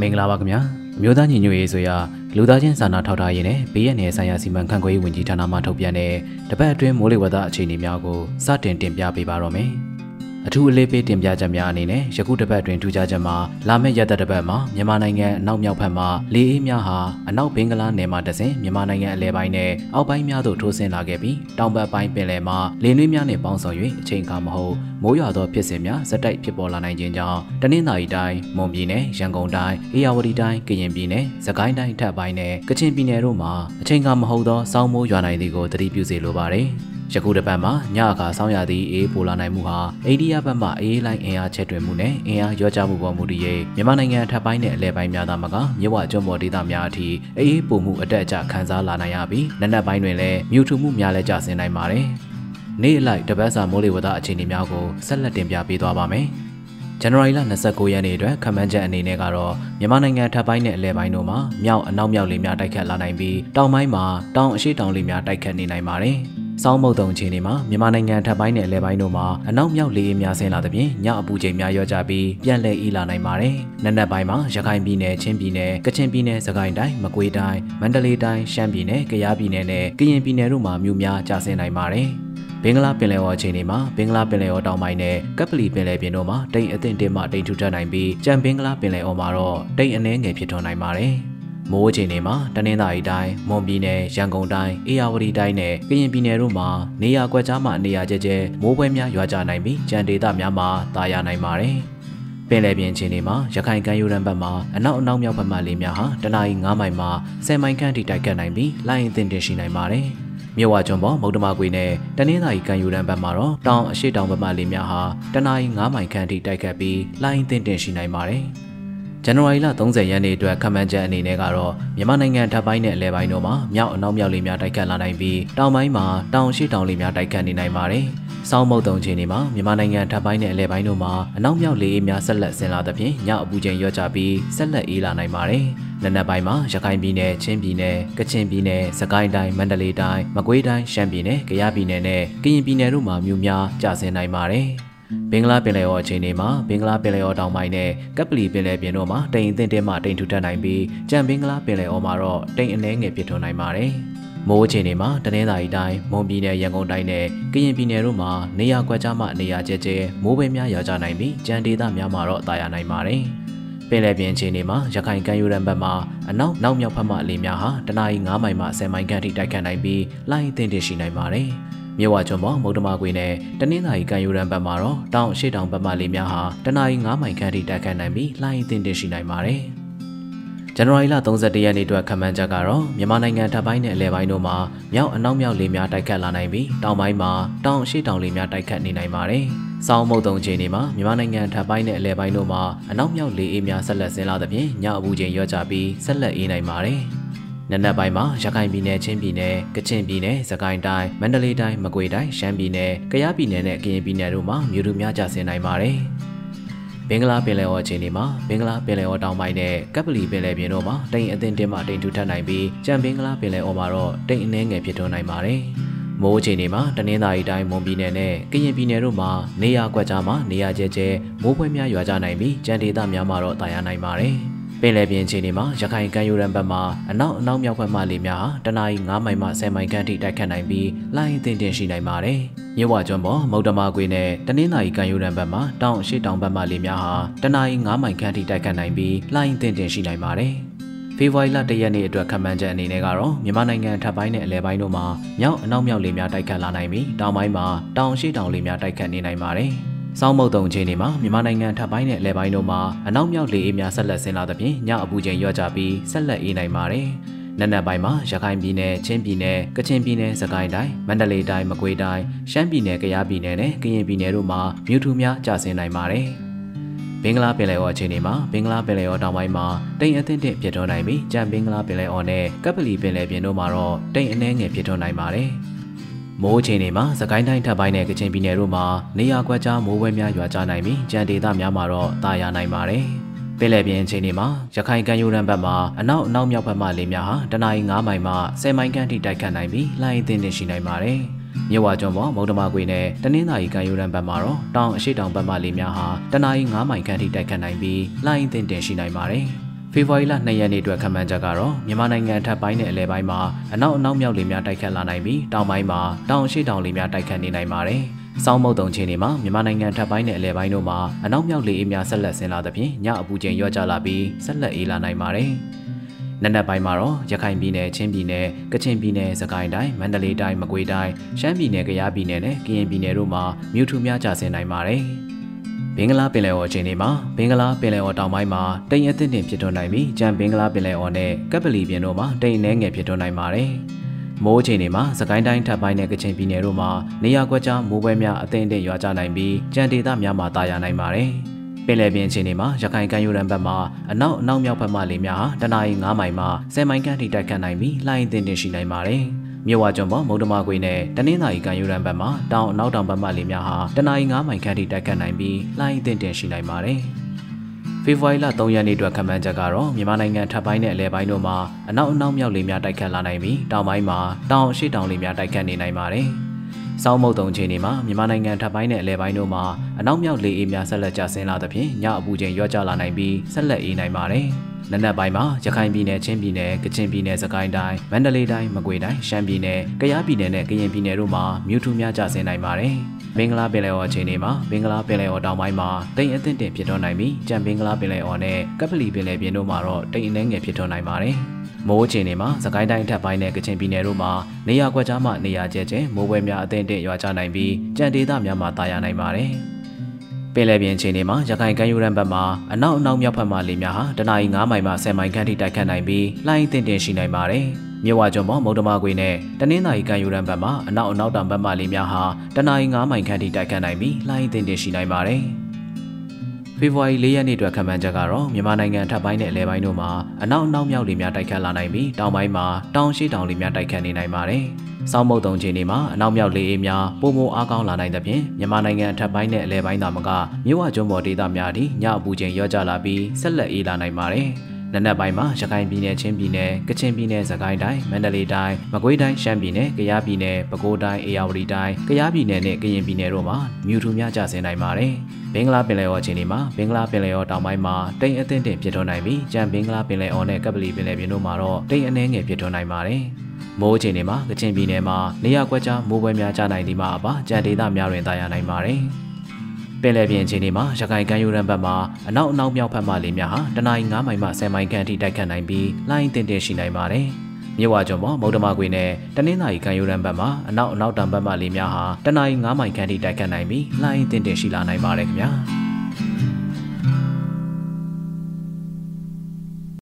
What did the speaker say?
မင်္ဂလာပါခင်ဗျာအမျိုးသားညီညွတ်ရေးဆိုရလူသားချင်းစာနာထောက်ထားရေးနဲ့ဘေးရန်နယ်ဆိုင်ရာစီမံခန့်ခွဲရေးဝန်ကြီးဌာနမှထုတ်ပြန်တဲ့တပတ်အတွင်းမိုးလေဝသအခြေအနေများကိုစတင်တင်ပြပေးပါတော့မယ် အထူးအလေးပေးတင်ပြချက်များအနေနဲ့ယခုတစ်ပတ်တွင်ထူးခြားချက်မှာလာမယ့်ရက်သက်တစ်ပတ်မှာမြန်မာနိုင်ငံအနောက်မြောက်ဘက်မှလေအေးများဟာအနောက်ဘင်္ဂလားနယ်မှတဆင်မြန်မာနိုင်ငံအလဲပိုင်းနဲ့အောက်ပိုင်းများသို့ထိုးဆင်းလာခဲ့ပြီးတောင်ဘက်ပိုင်းပင်လယ်မှာလေနွေးများနှင့်ပေါင်းစုံ၍အချိန်အခါမဟုတ်မိုးရွာသောဖြစ်စဉ်များဇက်တိုက်ဖြစ်ပေါ်လာနိုင်ခြင်းကြောင့်တနင်္သာရီတိုင်းမွန်ပြည်နယ်ရန်ကုန်တိုင်းအေရဝတီတိုင်းကရင်ပြည်နယ်စကိုင်းတိုင်းထပ်ပိုင်းနဲ့ကချင်ပြည်နယ်တို့မှာအချိန်အခါမဟုတ်သောစောင်းမိုးရွာနိုင်သည်ကိုသတိပြုစေလိုပါတယ်။ ယခုတစ်ပတ်မှာညအခါဆောင်းရသည့်အေးပိုလာနိုင်မှုဟာအိန္ဒိယဘက်မှအေးလိုင်းအင်အားချက်တွင်မှုနဲ့အင်အားရောကြမှုပေါ်မူတည်၍မြန်မာနိုင်ငံထပ်ပိုင်းနဲ့အလဲပိုင်းများသာမကမြဝကျွန်းပေါ်ဒေသများအထိအေးပိုမှုအတက်အကျခံစားလာနိုင်ရပြီးနက်နက်ပိုင်းတွင်လည်းမြူထူမှုများလည်းကျဆင်းနိုင်ပါတယ်။နေ့အလိုက်တပတ်စာမိုးလေဝသအခြေအနေများကိုဆက်လက်တင်ပြပေးသွားပါမယ်။ဇန်နဝါရီလ29ရက်နေ့အတွက်ခမန်းချက်အနေနဲ့ကတော့မြန်မာနိုင်ငံထပ်ပိုင်းနဲ့အလဲပိုင်းတို့မှာမြောက်အနောက်မြောက်လေများတိုက်ခတ်လာနိုင်ပြီးတောင်ပိုင်းမှာတောင်အရှိတောင်လေများတိုက်ခတ်နေနိုင်ပါတယ်။ စောင်းမုတ်တုံအခြေအနေမှာမြန်မာနိုင်ငံထပ်ပိုင်းနဲ့အလဲပိုင်းတို့မှာအနောက်မြောက်လေအေးများဆင်းလာသဖြင့်ညအပူချိန်များရောကြပြီးပြန်လည်အေးလာနိုင်ပါတယ်။နက်နက်ပိုင်းမှာရခိုင်ပြည်နယ်ချင်းပြည်နယ်ကချင်ပြည်နယ်စကိုင်းတိုင်းမကွေးတိုင်းမန္တလေးတိုင်းရှမ်းပြည်နယ်ကယားပြည်နယ်နဲ့ကရင်ပြည်နယ်တို့မှာမြို့များကျဆင်းနိုင်ပါတယ်။ဘင်္ဂလားပင်လယ်အော်အခြေအနေမှာဘင်္ဂလားပင်လယ်အော်တောင်ပိုင်းနဲ့ကပ်ပလီပင်လယ်ပြင်တို့မှာတိမ်အထင်တင်မှတိမ်ထူထပ်နိုင်ပြီးကြံဘင်္ဂလားပင်လယ်အော်မှာတော့တိမ်အနှဲငယ်ဖြစ်ထွန်းနိုင်ပါတယ်။ မိုးချိန်တွေမှာတနင်္သာရီတိုင်းမွန်ပြည်နယ်ရန်ကုန်တိုင်းအေရဝတီတိုင်းနဲ့ကရင်ပြည်နယ်တို့မှာနေရာကွက်ကြားမှာနေရာကျကျမိုးပွဲများရွာကြနိုင်ပြီးကြံဒေသများမှာတာယာနိုင်ပါတယ်ပင်လယ်ပြင်ခြေနေမှာရခိုင်ကမ်းရိုးတန်းဘက်မှာအနောက်အနောက်မြောက်ဘက်မှလေများဟာတနအီ9မိုင်မှ10မိုင်ခန့်ထိတိုက်ခတ်နိုင်ပြီးလိုင်းအင်းတင်ရှိနိုင်ပါတယ်။မြဝကျွန်းပေါ်မုတ်တမကွေနဲ့တနင်္သာရီကမ်းရိုးတန်းဘက်မှာတော့တောင်အရှိတောင်ဘက်မှလေများဟာတနအီ9မိုင်ခန့်ထိတိုက်ခတ်ပြီးလိုင်းအင်းတင်ရှိနိုင်ပါတယ်။ ဇန်နဝါရီလ30ရက်နေ့အတွက်ခန့်မှန်းချက်အနေနဲ့ကတော့မြန်မာနိုင်ငံထပ်ပိုင်းနဲ့အလဲပိုင်းတို့မှာမြောက်အနောက်မြောက်လေများတိုက်ခတ်လာနိုင်ပြီးတောင်ပိုင်းမှာတောင်ရှိတောင်လေများတိုက်ခတ်နေနိုင်ပါတယ်။စောင်းမုတ်တုံချိန်တွေမှာမြန်မာနိုင်ငံထပ်ပိုင်းနဲ့အလဲပိုင်းတို့မှာအနောက်မြောက်လေအေးများဆက်လက်ဆင်လာသဖြင့်ညအပူချိန်ရော့ကျပြီးဆက်လက်အေးလာနိုင်ပါတယ်။နနက်ပိုင်းမှာရခိုင်ပြည်နယ်ချင်းပြည်နယ်ကချင်ပြည်နယ်စကိုင်းတိုင်းမန္တလေးတိုင်းမကွေးတိုင်းရှမ်းပြည်နယ်ကယားပြည်နယ်နဲ့ကရင်ပြည်နယ်တို့မှာမြို့များကျဆင်းနိုင်ပါတယ်။ ဘင်္ဂလားပင်လယ်အော်အချိန်တွေမှာဘင်္ဂလားပင်လယ်အော်တောင်ပိုင်းနဲ့ကပ်ပလီပင်လယ်ပြင်တို့မှာတိမ်အထင်တင်းမှတိမ်ထူထပ်နိုင်ပြီးကြံဘင်္ဂလားပင်လယ်အော်မှာတော့တိမ်အနှဲငယ်ဖြစ်ထွန်းနိုင်ပါတယ်။မိုးအချိန်တွေမှာတနင်္သာရီတိုင်းမွန်ပြည်နယ်ရန်ကုန်တိုင်းနဲ့ကရင်ပြည်နယ်တို့မှာနေရာကွက်ကြားမှနေရာကျကျမိုးပဲများရွာကြနိုင်ပြီးကြံဒေသများမှာတော့တာယာနိုင်ပါတယ်။ပင်လယ်ပြင်ခြေနေမှာရခိုင်ကမ်းရိုးတန်းဘက်မှာအနောက်နောက်မြောက်ဘက်မှလေများဟာတနအီ9မိုင်မှ10မိုင်ခန့်ထိတိုက်ခတ်နိုင်ပြီးလိုင်းအထင်တရှိနိုင်ပါတယ်။ မြဝကျွန်းပေါ်မုတ်တမကွေနဲ့တနင်္သာရီကံယူရန်ဘက်မှာတော့တောင်အရှိတောင်ဘက်မှလေများဟာတနအီ9မိုင်ခန့်ထိတိုက်ခတ်နိုင်ပြီးလှိုင်းအသင့်တင်ရှိနိုင်ပါတယ်။ဇန်နဝါရီလ31ရက်နေ့အတွက်ခန့်မှန်းချက်ကတော့မြန်မာနိုင်ငံထပ်ပိုင်းနဲ့အလဲပိုင်းတို့မှာမြောက်အနောက်မြောက်လေများတိုက်ခတ်လာနိုင်ပြီးတောင်ပိုင်းမှာတောင်အရှိတောင်လေများတိုက်ခတ်နေနိုင်ပါတယ်။စောင်းမုတ်တုံချိန်တွေမှာမြန်မာနိုင်ငံထပ်ပိုင်းနဲ့အလဲပိုင်းတို့မှာအနောက်မြောက်လေအေးများဆက်လက်ဆင်းလာသဖြင့်ညအပူချိန်ရော့ကျပြီးဆက်လက်အေးနိုင်ပါတယ်။ နနက်ပိုင်းမှာရခိုင်ပြည်နယ်ချင်းပြည်နယ်ကချင်ပြည်နယ်စကိုင်းတိုင်းမန္တလေးတိုင်းမကွေတိုင်းရှမ်းပြည်နယ်ကယားပြည်နယ်နဲ့ကရင်ပြည်နယ်တို့မှာမြို့လူများကျဆင်းနိုင်ပါတယ်။ဘင်္ဂလားပင်လယ်အော်အခြေအနေမှာဘင်္ဂလားပင်လယ်အော်တောင်ပိုင်းနဲ့ကပ်ပလီပင်လယ်ပြင်တို့မှာတိမ်အထင်တင်းမှတိမ်ထူထပ်နိုင်ပြီးကြံဘင်္ဂလားပင်လယ်အော်မှာတော့တိမ်အနှဲငယ်ဖြစ်ထွန်းနိုင်ပါတယ်။မိုးအခြေအနေမှာတနင်္သာရီတိုင်းမွန်ပြည်နယ်နဲ့ကရင်ပြည်နယ်တို့မှာနေရာကွက်ကြားမှာနေရာကျကျမိုးဖွဲများရွာကြနိုင်ပြီးကြံဒေသများမှာတော့တာယာနိုင်ပါတယ်။ ပင်လယ်ပြင်ခြေနေမှာရခိုင်ကမ်းရိုးတန်းဘက်မှာအနောက်အနောက်မြောက်ဘက်မှလေများဟာတနအီ9မိုင်မှ10မိုင်ခန့်ထိတိုက်ခတ်နိုင်ပြီးလိုင်းအထင်တင်ရှိနိုင်ပါတယ်။မြဝကျွန်းပေါ်မုတ်တမကွေနဲ့တနင်္သာရီကမ်းရိုးတန်းဘက်မှာတောင်အရှိတောင်ဘက်မှလေများဟာတနအီ9မိုင်ခန့်ထိတိုက်ခတ်နိုင်ပြီးလိုင်းအထင်တင်ရှိနိုင်ပါတယ်။ဖေဖော်ဝါရီလ၁ရက်နေ့အတွက်ခန့်မှန်းချက်အနေနဲ့ကတော့မြန်မာနိုင်ငံထပ်ပိုင်းနဲ့အလဲပိုင်းတို့မှာမြောက်အနောက်မြောက်လေများတိုက်ခတ်လာနိုင်ပြီးတောင်ပိုင်းမှာတောင်ရှိတောင်လေများတိုက်ခတ်နေနိုင်ပါတယ်။ စောင်းမုတ်တုံချိန်တွေမှာမြန်မာနိုင်ငံထပ်ပိုင်းနဲ့အလဲပိုင်းတို့မှာအနောက်မြောက်လေအေးများဆက်လက်ဆင်းလာသဖြင့်ညအပူချိန်လျော့ကျပြီးဆက်လက်အေးနိုင်ပါတယ်။နက်နက်ပိုင်းမှာရခိုင်ပြည်နယ်ချင်းပြည်နယ်ကချင်ပြည်နယ်စကိုင်းတိုင်းမန္တလေးတိုင်းမကွေးတိုင်းရှမ်းပြည်နယ်ကယားပြည်နယ်နဲ့ကရင်ပြည်နယ်တို့မှာမြို့ထူများကျဆင်းနိုင်ပါတယ်။ဘင်္ဂလားပင်လယ်အော်အခြေအနေမှာဘင်္ဂလားပင်လယ်အော်တောင်ပိုင်းမှာတိမ်အထင်တင့်ဖြစ်ထွန်းနိုင်ပြီးကြံဘင်္ဂလားပင်လယ်အော်နဲ့ကပ်ပလီပင်လယ်ပြင်တို့မှာတော့တိမ်အနှဲငယ်ဖြစ်ထွန်းနိုင်ပါတယ်။ မိုးချိန်တွေမှာစကိုင်းတိုင်းထပ်ပိုင်းနဲ့ကချင်ပြည်နယ်တို့မှာနေရာကွက်ကြားမိုးပွဲများရွာကြနိုင်ပြီးကြံဒေသများမှာတော့တာယာနိုင်ပါတယ်။ပင်လယ်ပြင်ချိန်တွေမှာရခိုင်ကမ်းရိုးတန်းဘက်မှာအနောက်အနောက်မြောက်ဘက်မှလေများဟာတနအီ9မိုင်မှ10မိုင်ခန့်ထိတိုက်ခတ်နိုင်ပြီးလှိုင်းအသင်းတင်ရှိနိုင်ပါတယ်။မြဝကျွန်းပေါ်မုံတမကွေနဲ့တနင်္သာရီကမ်းရိုးတန်းဘက်မှာတော့တောင်အရှိတောင်ဘက်မှလေများဟာတနအီ9မိုင်ခန့်ထိတိုက်ခတ်နိုင်ပြီးလှိုင်းအသင်းတင်ရှိနိုင်ပါတယ်။ ဖေဖော်ဝါရီလ2ရက်နေ့အတွက်ခန့်မှန်းချက်ကတော့မြန်မာနိုင်ငံထပ်ပိုင်းနဲ့အလဲပိုင်းမှာအနောက်အနောက်မြောက်လေများတိုက်ခတ်လာနိုင်ပြီးတောင်ပိုင်းမှာတောင်အရှိတောင်လေများတိုက်ခတ်နေနိုင်ပါတယ်။စောင်းမုတ်တုံချင်းတွေမှာမြန်မာနိုင်ငံထပ်ပိုင်းနဲ့အလဲပိုင်းတို့မှာအနောက်မြောက်လေအေးများဆက်လက်ဆင်းလာသဖြင့်ညအပူချိန်ရော့ကျလာပြီးဆက်လက်အေးလာနိုင်ပါတယ်။နက်နက်ပိုင်းမှာတော့ရခိုင်ပြည်နယ်ချင်းပြည်နယ်ကချင်ပြည်နယ်စကိုင်းတိုင်းမန္တလေးတိုင်းမကွေးတိုင်းရှမ်းပြည်နယ်ကယားပြည်နယ်နဲ့ကရင်ပြည်နယ်တို့မှာမြို့ထူများကျဆင်းနိုင်ပါတယ်။ ဘင်္ဂလားပင်လယ်အော်အခြေအနေမှာဘင်္ဂလားပင်လယ်အော်တောင်ပိုင်းမှာတိမ်အသင့်တင်ဖြစ်ထွန်းနိုင်ပြီးကြံဘင်္ဂလားပင်လယ်အော်နဲ့ကပ်ပလီပြင်တို့မှာတိမ်နှဲငယ်ဖြစ်ထွန်းနိုင်ပါတယ်။မိုးအခြေအနေမှာစကိုင်းတိုင်းထပ်ပိုင်းနဲ့ကချင်ပြည်နယ်တို့မှာနေရာကွက်ကြားမိုးပွဲများအသင့်အင့်ရွာကျနိုင်ပြီးကြံဒေသများမှာတာယာနိုင်ပါတယ်။ပင်လယ်ပြင်အခြေအနေမှာရခိုင်ကမ်းရိုးတန်းဘက်မှာအနောက်အနောက်မြောက်ဘက်မှလေများဟာတနအီ9မိုင်မှ10မိုင်ခန့်ထိတိုက်ခတ်နိုင်ပြီးလှိုင်းအသင့်တင်ရှိနိုင်ပါတယ်။ မြဝကျွန်းပေါ်မုံတမခွေနဲ့တနင်္သာရီကံယူရန်ဘက်မှာတောင်အနောက်တောင်ဘက်မှလေများဟာတနအီ9မိုင်ခန့်ထိတိုက်ခတ်နိုင်ပြီးလှိုင်းအသင့်တင်ရှိနိုင်ပါတယ်။ဖေဖော်ဝါရီလ3ရက်နေ့အတွက်ခန့်မှန်းချက်ကတော့မြန်မာနိုင်ငံထပ်ပိုင်းနဲ့အလဲပိုင်းတို့မှာအနောက်အနောက်မြောက်လေများတိုက်ခတ်လာနိုင်ပြီးတောင်ပိုင်းမှာတောင်အရှိတောင်လေများတိုက်ခတ်နေနိုင်ပါတယ်။စောင်းမုတ်တုံချိန်တွေမှာမြန်မာနိုင်ငံထပ်ပိုင်းနဲ့အလဲပိုင်းတို့မှာအနောက်မြောက်လေအေးများဆက်လက်ကျဆင်းလာသဖြင့်ညအပူချိန်ရော့ကျလာနိုင်ပြီးဆက်လက်အေးနိုင်ပါတယ်။ နနက်ပိုင်းမှာရခိုင်ပြည်နယ်ချင်းပြည်နယ်ကချင်ပြည်နယ်စကိုင်းတိုင်းမန္တလေးတိုင်းမကွေးတိုင်းရှမ်းပြည်နယ်ကယားပြည်နယ်နဲ့ကရင်ပြည်နယ်တို့မှာမြို့ထူးများကျဆင်းနိုင်ပါတယ်။ဘင်္ဂလားပင်လယ်အော်အခြေအနေမှာဘင်္ဂလားပင်လယ်အော်တောင်ပိုင်းမှာတိမ်အသင့်တင်ဖြစ်ထွန်းနိုင်ပြီးကြံဘင်္ဂလားပင်လယ်အော်နဲ့ကပလီပင်လယ်ပြင်တို့မှာတော့တိမ်အနှဲငယ်ဖြစ်ထွန်းနိုင်ပါတယ်။မိုးအခြေအနေမှာစကိုင်းတိုင်းထပ်ပိုင်းနဲ့ကချင်ပြည်နယ်တို့မှာနေရာကွက်ကြားမှနေရာကျဲကျဲမိုးပွဲများအသင့်တင်ရွာချနိုင်ပြီးကြံဒေသများမှာတာယာနိုင်ပါတယ်။ ပင်လယ်ပြင်ခြေနေမှာရခိုင်ကမ်းရိုးတန်းဘက်မှာအနောက်အနောက်မြောက်ဘက်မှလေများဟာတနအီ9မိုင်မှ10မိုင်ခန့်ထိတိုက်ခတ်နိုင်ပြီးလှိုင်းတင်တင်ရှိနိုင်ပါတယ်။မြဝကျွန်းပေါ်မုံတမကွေနဲ့တနင်္သာရီကမ်းရိုးတန်းဘက်မှာအနောက်အနောက်တောင်ဘက်မှလေများဟာတနအီ9မိုင်ခန့်ထိတိုက်ခတ်နိုင်ပြီးလှိုင်းတင်တင်ရှိနိုင်ပါတယ်။ ဖေဖော်ဝါရီ၄ရက်နေ့အတွက်ခန့်မှန်းချက်ကတော့မြန်မာနိုင်ငံထပ်ပိုင်းနဲ့အလဲပိုင်းတို့မှာအနောက်အနောက်မြောက်လေများတိုက်ခတ်လာနိုင်ပြီးတောင်ပိုင်းမှာတောင်ရှိတောင်လေများတိုက်ခတ်နေနိုင်ပါတယ်။စောင်းမုတ်တုံချိန်တွေမှာအနောက်မြောက်လေအေးများပုံမအားကောင်းလာနိုင်သဖြင့်မြန်မာနိုင်ငံအထက်ပိုင်းနဲ့အလဲပိုင်းသာမကမြို့ဝကျွန်းပေါ်ဒေသများထိညအပူချိန်ရော့ကျလာပြီးဆက်လက်အေးလာနိုင်ပါတယ်။ နနက်ပိုင်းမှာရခိုင်ပြည်နယ်ချင်းပြည်နယ်ကချင်ပြည်နယ်စကိုင်းတိုင်းမန္တလေးတိုင်းမကွေးတိုင်းရှမ်းပြည်နယ်ကယားပြည်နယ်ပဲခူးတိုင်းအေရဝတီတိုင်းကယားပြည်နယ်နဲ့ကရင်ပြည်နယ်တို့မှာမြူထူများကျဆင်းနိုင်ပါတယ်။ဘင်္ဂလားပင်လယ်အော်ချင်းတွေမှာဘင်္ဂလားပင်လယ်အော်တောင်ပိုင်းမှာတိမ်အသင့်တင်ဖြစ်ထွန်းနိုင်ပြီးကြံဘင်္ဂလားပင်လယ်အော်နဲ့ကပလီပင်လယ်ပြင်တို့မှာတော့တိမ်အနှဲငယ်ဖြစ်ထွန်းနိုင်ပါတယ်။မိုးချိန်တွေမှာကချင်ပြည်နယ်မှာနေရာကွက်ကြားမိုးပွဲများကျနိုင်သည်မှာအပါကြံဒေသများတွင်တာယာနိုင်ပါတယ်။ ပင်လယ်ပြင်အခြေအနေမှာရခိုင်ကမ်းရိုးတန်းဘက်မှာအနောက်အနောက်မြောက်ဘက်မှလေများဟာတနအီ9မိုင်မှ10မိုင်ခန့်အထိတိုက်ခတ်နိုင်ပြီးလှိုင်းတင်တင်ရှိနိုင်ပါတယ်။မြဝကျွန်းပေါ်မုဒ္ဓမကွေနဲ့တနင်္သာရီကမ်းရိုးတန်းဘက်မှာအနောက်အနောက်တံဘက်မှလေများဟာတနအီ9မိုင်ခန့်အထိတိုက်ခတ်နိုင်ပြီးလှိုင်းတင်တင်ရှိလာနိုင်ပါတယ်ခင်ဗျာ။